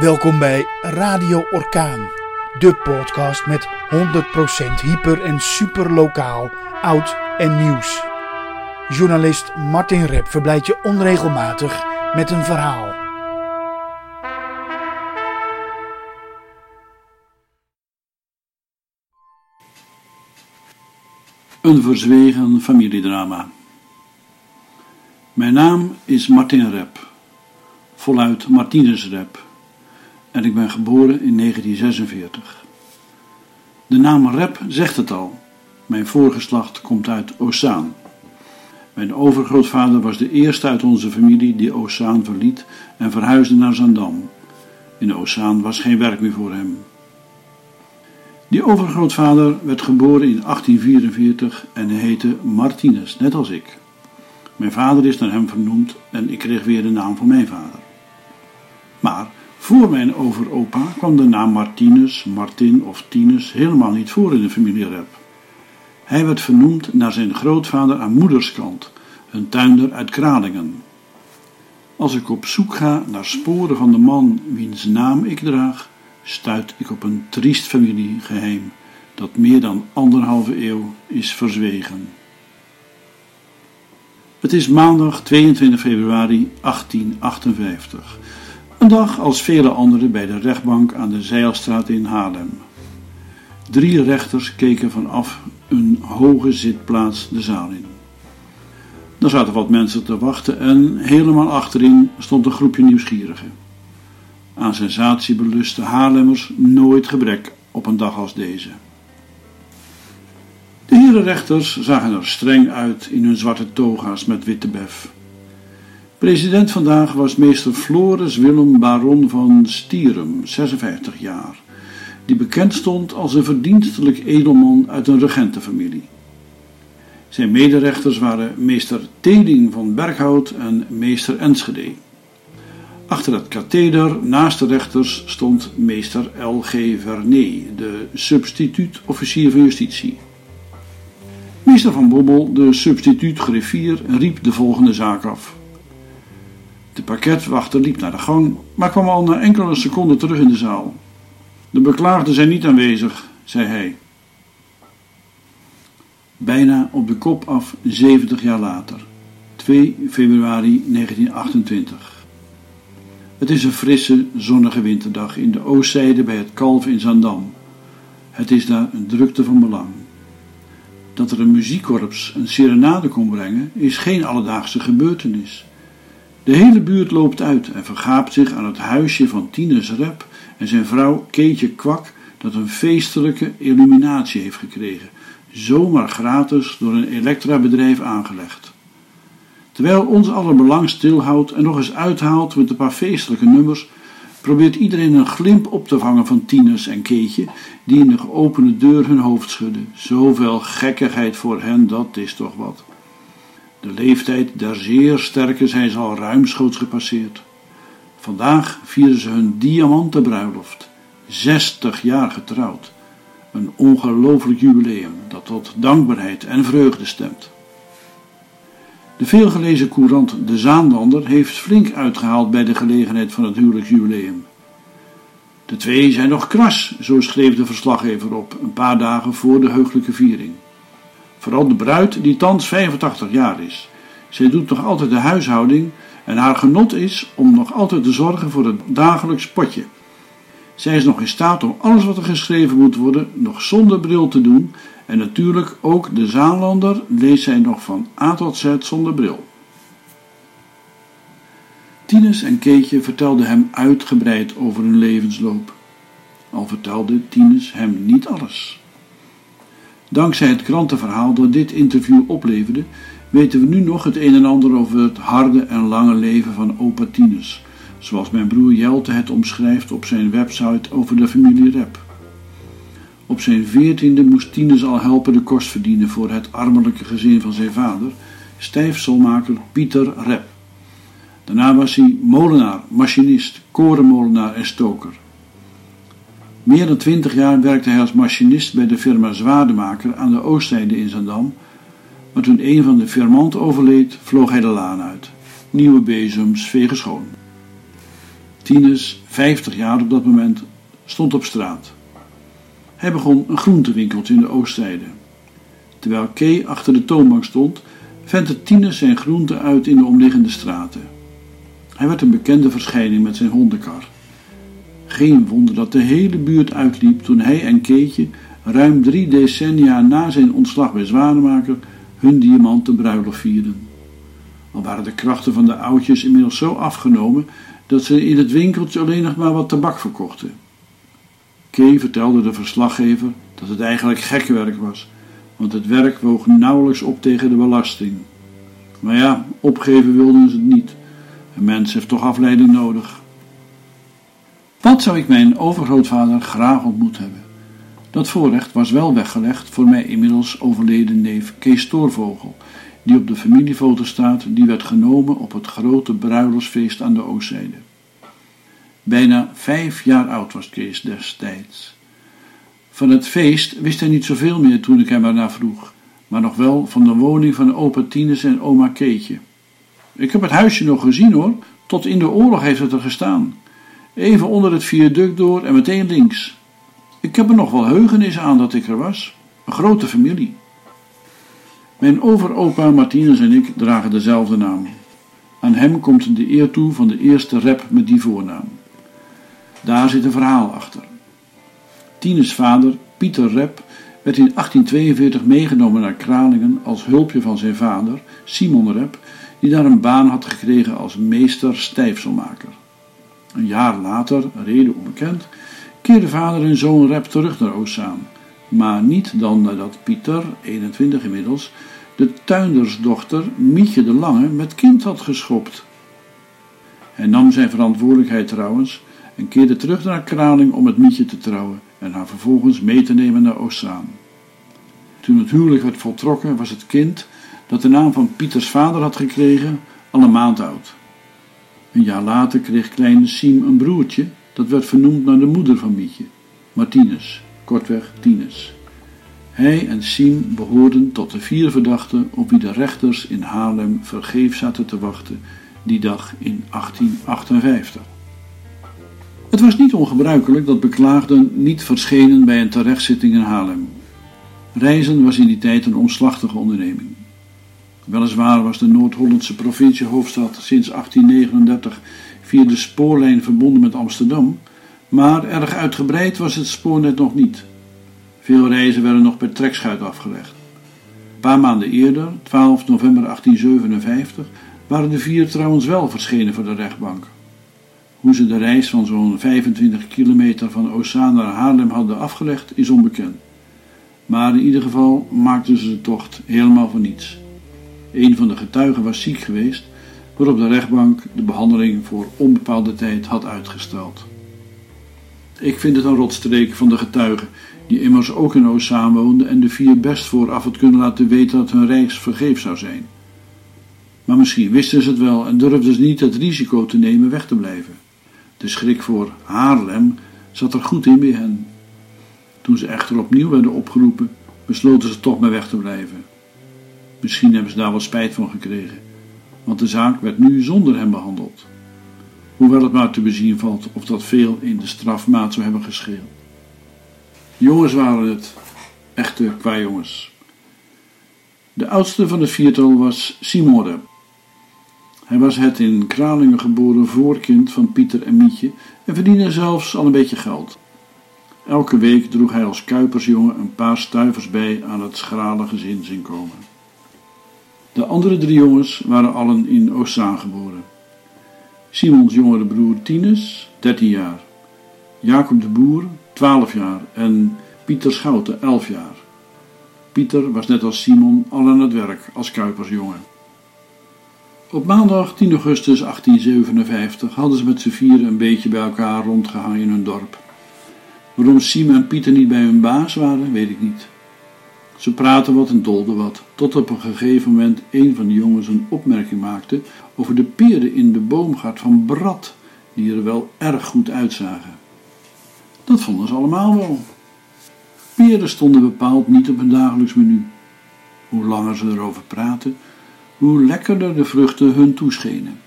Welkom bij Radio Orkaan, de podcast met 100% hyper en super lokaal, oud en nieuws. Journalist Martin Rep verblijdt je onregelmatig met een verhaal. Een verzwegen familiedrama. Mijn naam is Martin Rep, voluit Martinus Rep, en ik ben geboren in 1946. De naam Rep zegt het al. Mijn voorgeslacht komt uit Osaan. Mijn overgrootvader was de eerste uit onze familie die Osaan verliet en verhuisde naar Zandam. In Osaan was geen werk meer voor hem. Die overgrootvader werd geboren in 1844 en heette Martinus, net als ik. Mijn vader is naar hem vernoemd en ik kreeg weer de naam van mijn vader. Maar voor mijn overopa kwam de naam Martinus, Martin of Tinus helemaal niet voor in de familie Rep. Hij werd vernoemd naar zijn grootvader aan moederskant, een tuinder uit Kralingen. Als ik op zoek ga naar sporen van de man wiens naam ik draag, stuit ik op een triest familiegeheim dat meer dan anderhalve eeuw is verzwegen. Het is maandag 22 februari 1858, een dag als vele andere bij de rechtbank aan de Zeilstraat in Haarlem. Drie rechters keken vanaf een hoge zitplaats de zaal in. Er zaten wat mensen te wachten en helemaal achterin stond een groepje nieuwsgierigen. Aan sensatiebeluste Haarlemmers nooit gebrek op een dag als deze. De herenrechters zagen er streng uit in hun zwarte toga's met witte bef. President vandaag was meester Floris Willem Baron van Stierum, 56 jaar, die bekend stond als een verdienstelijk edelman uit een regentenfamilie. Zijn mederechters waren meester Teding van Berghout en meester Enschede. Achter het katheder, naast de rechters, stond meester L.G. Vernet, de substituut-officier van justitie. Meester van Bobbel, de substituut-griffier, riep de volgende zaak af. De parketwachter liep naar de gang, maar kwam al na enkele seconden terug in de zaal. De beklaagden zijn niet aanwezig, zei hij. Bijna op de kop af 70 jaar later, 2 februari 1928. Het is een frisse, zonnige winterdag in de oostzijde bij het Kalf in Zandam. Het is daar een drukte van belang. Dat er een muziekkorps een serenade kon brengen, is geen alledaagse gebeurtenis. De hele buurt loopt uit en vergaapt zich aan het huisje van Tinus Rep en zijn vrouw Keetje Kwak, dat een feestelijke illuminatie heeft gekregen, zomaar gratis door een elektrabedrijf aangelegd. Terwijl ons aller belang stilhoudt en nog eens uithaalt met een paar feestelijke nummers, probeert iedereen een glimp op te vangen van Tinus en Keetje, die in de geopende deur hun hoofd schudden. Zoveel gekkigheid voor hen, dat is toch wat. De leeftijd der zeer sterke zijn ze al ruimschoots gepasseerd. Vandaag vieren ze hun diamantenbruiloft. 60 jaar getrouwd. Een ongelooflijk jubileum dat tot dankbaarheid en vreugde stemt. De veelgelezen courant De Zaanlander heeft flink uitgehaald bij de gelegenheid van het huwelijksjubileum. De twee zijn nog kras, zo schreef de verslaggever op, een paar dagen voor de heugelijke viering. Vooral de bruid, die thans 85 jaar is. Zij doet nog altijd de huishouding en haar genot is om nog altijd te zorgen voor het dagelijks potje. Zij is nog in staat om alles wat er geschreven moet worden nog zonder bril te doen en natuurlijk ook de Zaanlander leest zij nog van A tot Z zonder bril. Tinus en Keetje vertelden hem uitgebreid over hun levensloop. Al vertelde Tinus hem niet alles. Dankzij het krantenverhaal dat dit interview opleverde, weten we nu nog het een en ander over het harde en lange leven van opa Tinus, zoals mijn broer Jelte het omschrijft op zijn website over de familie Rep. Op zijn veertiende moest Tinus al helpen de kost verdienen voor het armelijke gezin van zijn vader, stijfselmaker Pieter Rep. Daarna was hij molenaar, machinist, korenmolenaar en stoker. Meer dan twintig jaar werkte hij als machinist bij de firma Zwaardemaker aan de oostzijde in Zandam, maar toen een van de firmanten overleed, vloog hij de laan uit. Nieuwe bezems vegen schoon. Tinus, 50 jaar op dat moment, stond op straat. Hij begon een groentewinkeltje in de Oostzijde. Terwijl Kay achter de toonbank stond, ventte Tinus zijn groenten uit in de omliggende straten. Hij werd een bekende verschijning met zijn hondenkar. Geen wonder dat de hele buurt uitliep toen hij en Keetje ruim drie decennia na zijn ontslag bij Zwanemaker hun diamanten bruiloft vierden. Al waren de krachten van de oudjes inmiddels zo afgenomen dat ze in het winkeltje alleen nog maar wat tabak verkochten. Kay vertelde de verslaggever dat het eigenlijk gekkenwerk was, want het werk woog nauwelijks op tegen de belasting. Maar ja, opgeven wilden ze het niet. Een mens heeft toch afleiding nodig. Wat zou ik mijn overgrootvader graag ontmoet hebben? Dat voorrecht was wel weggelegd voor mijn inmiddels overleden neef Kees Stoorvogel, die op de familiefoto staat, die werd genomen op het grote bruiloftsfeest aan de Oostzijde. Bijna vijf jaar oud was Kees destijds. Van het feest wist hij niet zoveel meer toen ik hem ernaar vroeg, maar nog wel van de woning van opa Tines en oma Keetje. Ik heb het huisje nog gezien hoor, tot in de oorlog heeft het er gestaan. Even onder het viaduct door en meteen links. Ik heb er nog wel heugenis aan dat ik er was. Een grote familie. Mijn overopa Martinez en ik dragen dezelfde naam. Aan hem komt de eer toe van de eerste rep met die voornaam. Daar zit een verhaal achter. Tines vader, Pieter Rep, werd in 1842 meegenomen naar Kralingen als hulpje van zijn vader, Simon Rep, die daar een baan had gekregen als meester stijfselmaker. Een jaar later, reden onbekend, keerde vader en zoon Rep terug naar Oostzaan, maar niet dan nadat Pieter, 21 inmiddels, de tuindersdochter Mietje de Lange met kind had geschopt. Hij nam zijn verantwoordelijkheid trouwens en keerde terug naar Kraling om met Mietje te trouwen en haar vervolgens mee te nemen naar Oostzaan. Toen het huwelijk werd voltrokken was het kind, dat de naam van Pieters vader had gekregen, al een maand oud. Een jaar later kreeg kleine Siem een broertje, dat werd vernoemd naar de moeder van Mietje, Martinus, kortweg Tinus. Hij en Siem behoorden tot de vier verdachten op wie de rechters in Haarlem vergeefs zaten te wachten die dag in 1858. Het was niet ongebruikelijk dat beklaagden niet verschenen bij een terechtzitting in Haarlem. Reizen was in die tijd een omslachtige onderneming. Weliswaar was de Noord-Hollandse provinciehoofdstad sinds 1839 via de spoorlijn verbonden met Amsterdam, maar erg uitgebreid was het spoornet nog niet. Veel reizen werden nog per trekschuit afgelegd. Een paar maanden eerder, 12 november 1857, waren de vier trouwens wel verschenen voor de rechtbank. Hoe ze de reis van zo'n 25 kilometer van Oostzaan naar Haarlem hadden afgelegd, is onbekend. Maar in ieder geval maakten ze de tocht helemaal voor niets. Een van de getuigen was ziek geweest, waarop de rechtbank de behandeling voor onbepaalde tijd had uitgesteld. Ik vind het een rotstreek van de getuigen, die immers ook in Oostzaan woonden en de vier best vooraf had kunnen laten weten dat hun reis vergeefs zou zijn. Maar misschien wisten ze het wel en durfden ze niet het risico te nemen weg te blijven. De schrik voor Haarlem zat er goed in bij hen. Toen ze echter opnieuw werden opgeroepen, besloten ze toch maar weg te blijven. Misschien hebben ze daar wel spijt van gekregen, want de zaak werd nu zonder hem behandeld. Hoewel het maar te bezien valt of dat veel in de strafmaat zou hebben gescheeld. Jongens waren het, echte kwajongens. De oudste van het viertal was Simone. Hij was het in Kralingen geboren voorkind van Pieter en Mietje en verdiende zelfs al een beetje geld. Elke week droeg hij als kuipersjongen een paar stuivers bij aan het schrale gezinsinkomen. De andere drie jongens waren allen in Oostzaan geboren. Simons jongere broer Tinus, 13 jaar. Jacob de Boer, 12 jaar. En Pieter Schouten, 11 jaar. Pieter was net als Simon al aan het werk als kuipersjongen. Op maandag 10 augustus 1857 hadden ze met z'n vieren een beetje bij elkaar rondgehangen in hun dorp. Waarom Simon en Pieter niet bij hun baas waren, weet ik niet. Ze praten wat en dolden wat, tot op een gegeven moment een van de jongens een opmerking maakte over de peren in de boomgaard van Brad, die er wel erg goed uitzagen. Dat vonden ze allemaal wel. Peren stonden bepaald niet op hun dagelijks menu. Hoe langer ze erover praten, hoe lekkerder de vruchten hun toeschenen.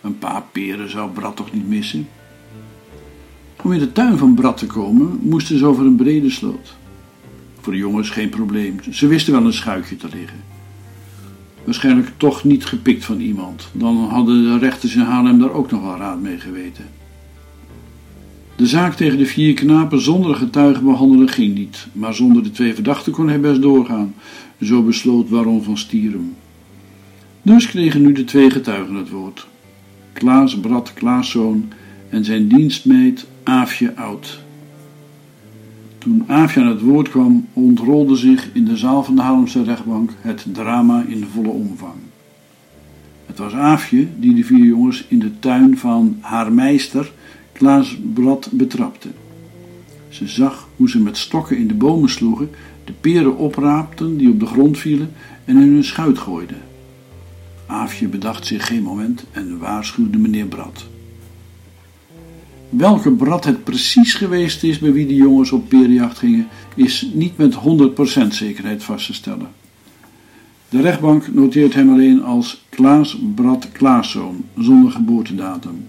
Een paar peren zou Brad toch niet missen? Om in de tuin van Brad te komen, moesten ze over een brede sloot. Voor de jongens geen probleem, ze wisten wel een schuitje te liggen. Waarschijnlijk toch niet gepikt van iemand, dan hadden de rechters in Haarlem daar ook nog wel raad mee geweten. De zaak tegen de vier knapen zonder getuigen behandelen ging niet, maar zonder de twee verdachten kon hij best doorgaan, zo besloot Baron van Stierum. Dus kregen nu de twee getuigen het woord. Klaas Brad Klaaszoon en zijn dienstmeid Aafje Oud. Toen Aafje aan het woord kwam, ontrolde zich in de zaal van de Haarlemse rechtbank het drama in volle omvang. Het was Aafje die de vier jongens in de tuin van haar meester Klaas Brad betrapte. Ze zag hoe ze met stokken in de bomen sloegen, de peren opraapten die op de grond vielen en in hun schuit gooiden. Aafje bedacht zich geen moment en waarschuwde meneer Brad. Welke Brad het precies geweest is bij wie de jongens op perenjacht gingen, is niet met 100% zekerheid vast te stellen. De rechtbank noteert hem alleen als Klaas Brad Klaaszoon, zonder geboortedatum.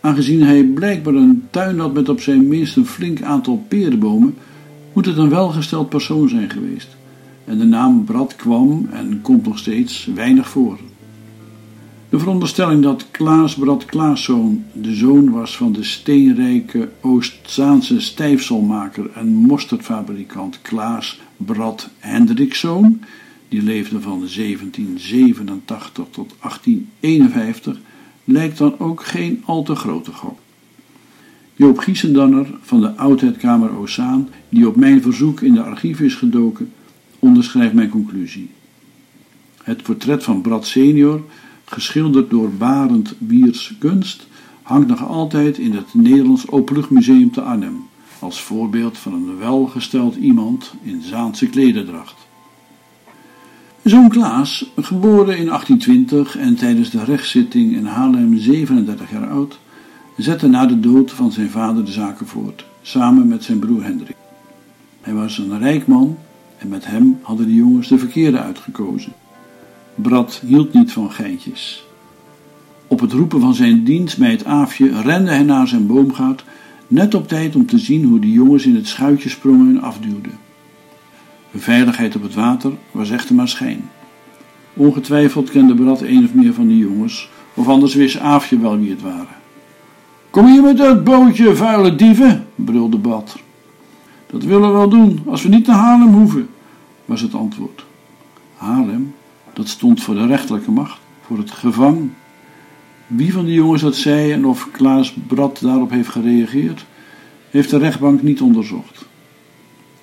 Aangezien hij blijkbaar een tuin had met op zijn minst een flink aantal perenbomen, moet het een welgesteld persoon zijn geweest. En de naam Brad kwam en komt nog steeds weinig voor. De veronderstelling dat Klaas Brad Klaaszoon de zoon was van de steenrijke Oostzaanse stijfselmaker en mosterdfabrikant Klaas Brad Hendrikszoon, die leefde van 1787 tot 1851, lijkt dan ook geen al te grote gok. Joop Giesendanner van de Oudheidkamer Ozaan, die op mijn verzoek in de archief is gedoken, onderschrijft mijn conclusie. Het portret van Brad senior, geschilderd door Barend Wiers Kunst, hangt nog altijd in het Nederlands Openluchtmuseum te Arnhem, als voorbeeld van een welgesteld iemand in Zaanse klederdracht. Zoon Klaas, geboren in 1820 en tijdens de rechtszitting in Haarlem 37 jaar oud, zette na de dood van zijn vader de zaken voort, samen met zijn broer Hendrik. Hij was een rijk man en met hem hadden de jongens de verkeerde uitgekozen. Brad hield niet van geintjes. Op het roepen van zijn dienstmeid Aafje rende hij naar zijn boomgaard, net op tijd om te zien hoe de jongens in het schuitje sprongen en afduwden. De veiligheid op het water was echter maar schijn. Ongetwijfeld kende Brad een of meer van die jongens, of anders wist Aafje wel wie het waren. Kom hier met dat bootje, vuile dieven, brulde Bad. Dat willen we wel doen, als we niet naar Haarlem hoeven, was het antwoord. Haarlem, dat stond voor de rechterlijke macht, voor het gevang. Wie van die jongens dat zei en of Klaas Brad daarop heeft gereageerd, heeft de rechtbank niet onderzocht.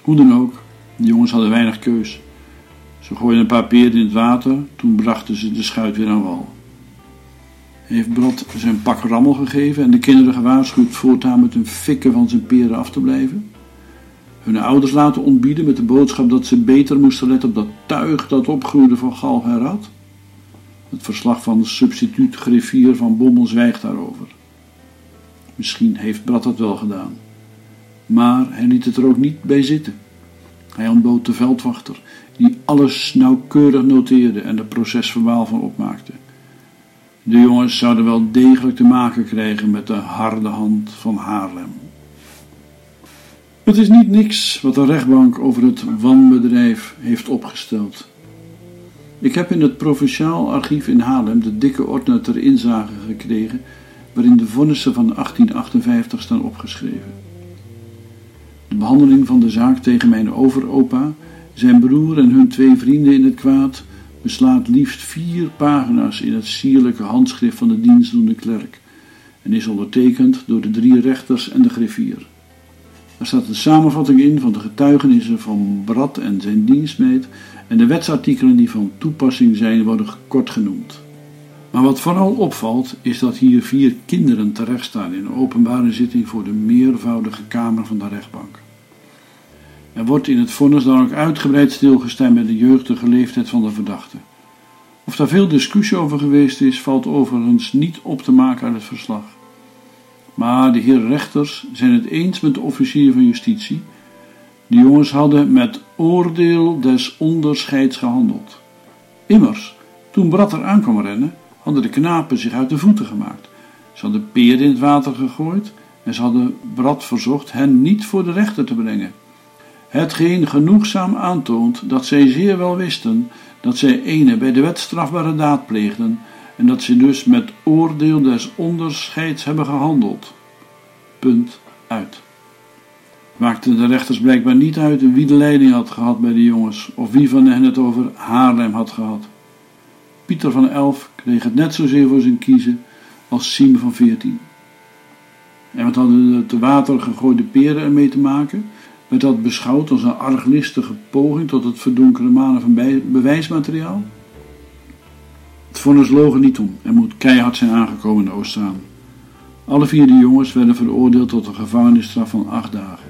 Hoe dan ook, de jongens hadden weinig keus. Ze gooiden een paar peren in het water, toen brachten ze de schuit weer aan wal. Heeft Brad zijn pak rammel gegeven en de kinderen gewaarschuwd voortaan met hun fikken van zijn peren af te blijven. Hun ouders laten ontbieden met de boodschap dat ze beter moesten letten op dat tuig dat opgroeide van galg en rat. Het verslag van de substituut griffier van Bommel zwijgt daarover. Misschien heeft Brad dat wel gedaan. Maar hij liet het er ook niet bij zitten. Hij ontbood de veldwachter, die alles nauwkeurig noteerde en er procesverbaal van opmaakte. De jongens zouden wel degelijk te maken krijgen met de harde hand van Haarlem. Het is niet niks wat de rechtbank over het wanbedrijf heeft opgesteld. Ik heb in het provinciaal archief in Haarlem de dikke ordner ter inzage gekregen, waarin de vonnissen van 1858 staan opgeschreven. De behandeling van de zaak tegen mijn overopa, zijn broer en hun twee vrienden in het kwaad beslaat liefst vier pagina's in het sierlijke handschrift van de dienstdoende klerk en is ondertekend door de drie rechters en de griffier. Er staat een samenvatting in van de getuigenissen van Brad en zijn dienstmeid en de wetsartikelen die van toepassing zijn worden kort genoemd. Maar wat vooral opvalt is dat hier vier kinderen terechtstaan in een openbare zitting voor de meervoudige kamer van de rechtbank. Er wordt in het vonnis dan ook uitgebreid stilgestaan bij de jeugdige leeftijd van de verdachte. Of daar veel discussie over geweest is, valt overigens niet op te maken uit het verslag. Maar de heren rechters zijn het eens met de officier van justitie. De jongens hadden met oordeel des onderscheids gehandeld. Immers, toen Brad er aan kwam rennen, hadden de knapen zich uit de voeten gemaakt. Ze hadden peren in het water gegooid en ze hadden Brad verzocht hen niet voor de rechter te brengen. Hetgeen genoegzaam aantoont dat zij zeer wel wisten dat zij ene bij de wet strafbare daad pleegden en dat zij dus met oordeel des onderscheids hebben gehandeld. Punt uit. Maakte de rechters blijkbaar niet uit wie de leiding had gehad bij de jongens of wie van hen het over Haarlem had gehad. Pieter van Elf kreeg het net zozeer voor zijn kiezen als Siem van veertien. En wat hadden de te water gegooide peren ermee te maken? Werd dat beschouwd als een arglistige poging tot het verdonkeren manen van bewijsmateriaal? Vonnis logen niet om en moet keihard zijn aangekomen in Oostzaan. Alle vier de jongens werden veroordeeld tot een gevangenisstraf van acht dagen.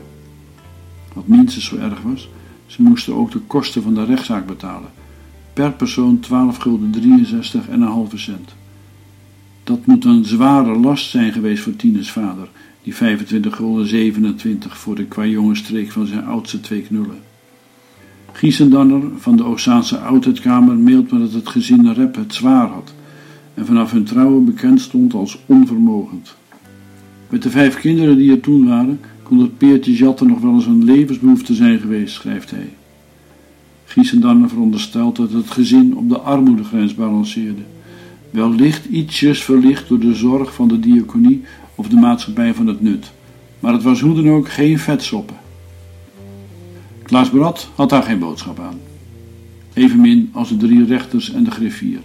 Wat minstens zo erg was, ze moesten ook de kosten van de rechtszaak betalen. Per persoon 12 gulden 63 en een halve cent. Dat moet een zware last zijn geweest voor Tines vader, die 25 gulden 27 voor de kwajongen streek van zijn oudste twee knullen. Giesendanner van de Oossaanse Oudheidkamer mailt me dat het gezin Rep het zwaar had en vanaf hun trouwen bekend stond als onvermogend. Met de vijf kinderen die er toen waren, kon het Peertje Jatten nog wel eens een levensbehoefte zijn geweest, schrijft hij. Giesendanner veronderstelt dat het gezin op de armoedegrens balanceerde wellicht ietsjes verlicht door de zorg van de diaconie of de maatschappij van het nut. Maar het was hoe dan ook geen vetsoppen. Klaas Brad had daar geen boodschap aan. Evenmin als de drie rechters en de griffier.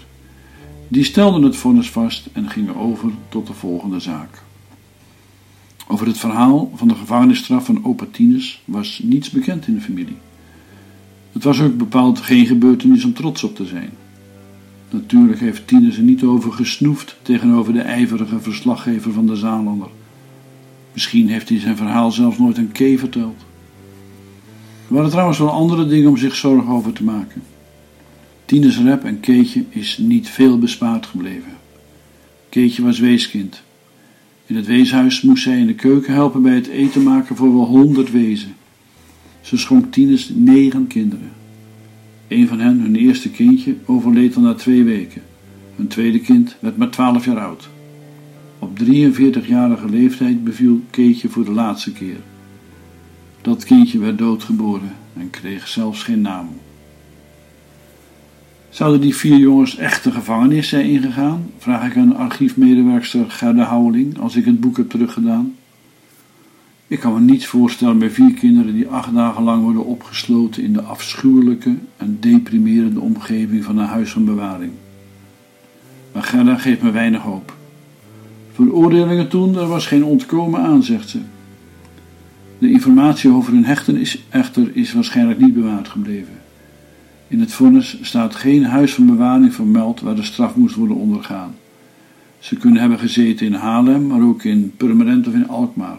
Die stelden het vonnis vast en gingen over tot de volgende zaak. Over het verhaal van de gevangenisstraf van Opatinus was niets bekend in de familie. Het was ook bepaald geen gebeurtenis om trots op te zijn. Natuurlijk heeft Tinus er niet over gesnoefd tegenover de ijverige verslaggever van de Zaalander. Misschien heeft hij zijn verhaal zelfs nooit een kee verteld. Er waren trouwens wel andere dingen om zich zorgen over te maken. Tines rep en Keetje is niet veel bespaard gebleven. Keetje was weeskind. In het weeshuis moest zij in de keuken helpen bij het eten maken voor wel honderd wezen. Ze schonk Tines negen kinderen. Een van hen, hun eerste kindje, overleed al na twee weken. Hun tweede kind werd maar twaalf jaar oud. Op 43-jarige leeftijd beviel Keetje voor de laatste keer. Dat kindje werd doodgeboren en kreeg zelfs geen naam. Zouden die vier jongens echt de gevangenis zijn ingegaan? Vraag ik aan archiefmedewerkster Gerda Houweling als ik het boek heb teruggedaan. Ik kan me niets voorstellen bij vier kinderen die acht dagen lang worden opgesloten in de afschuwelijke en deprimerende omgeving van een huis van bewaring. Maar Gerda geeft me weinig hoop. Veroordelingen toen, er was geen ontkomen aan, zegt ze. De informatie over hun hechten is echter is waarschijnlijk niet bewaard gebleven. In het vonnis staat geen huis van bewaring vermeld waar de straf moest worden ondergaan. Ze kunnen hebben gezeten in Haarlem, maar ook in Purmerend of in Alkmaar.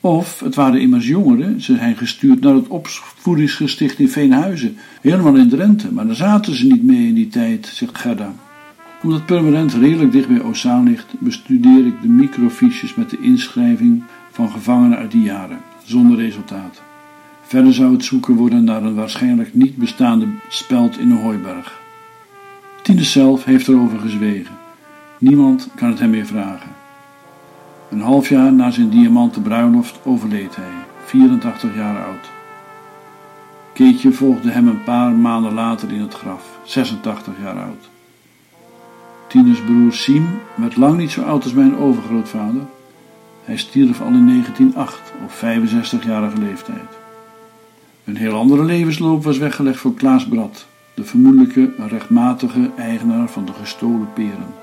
Of het waren immers jongeren, ze zijn gestuurd naar het opvoedingsgesticht in Veenhuizen, helemaal in Drenthe, maar daar zaten ze niet mee in die tijd, zegt Gerda. Omdat Permanent redelijk dicht bij Ozaan ligt, bestudeer ik de microfiches met de inschrijving van gevangenen uit die jaren, zonder resultaat. Verder zou het zoeken worden naar een waarschijnlijk niet bestaande speld in een hooiberg. Tines zelf heeft erover gezwegen. Niemand kan het hem meer vragen. Een half jaar na zijn diamanten bruiloft overleed hij, 84 jaar oud. Keetje volgde hem een paar maanden later in het graf, 86 jaar oud. Tines broer Siem werd lang niet zo oud als mijn overgrootvader. Hij stierf al in 1908 op 65-jarige leeftijd. Een heel andere levensloop was weggelegd voor Klaas Brad, de vermoedelijke rechtmatige eigenaar van de gestolen peren.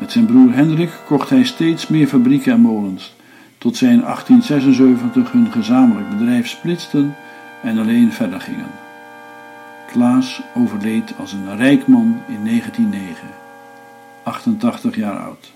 Met zijn broer Hendrik kocht hij steeds meer fabrieken en molens, tot zij in 1876 hun gezamenlijk bedrijf splitsten en alleen verder gingen. Klaas overleed als een rijk man in 1909, 88 jaar oud.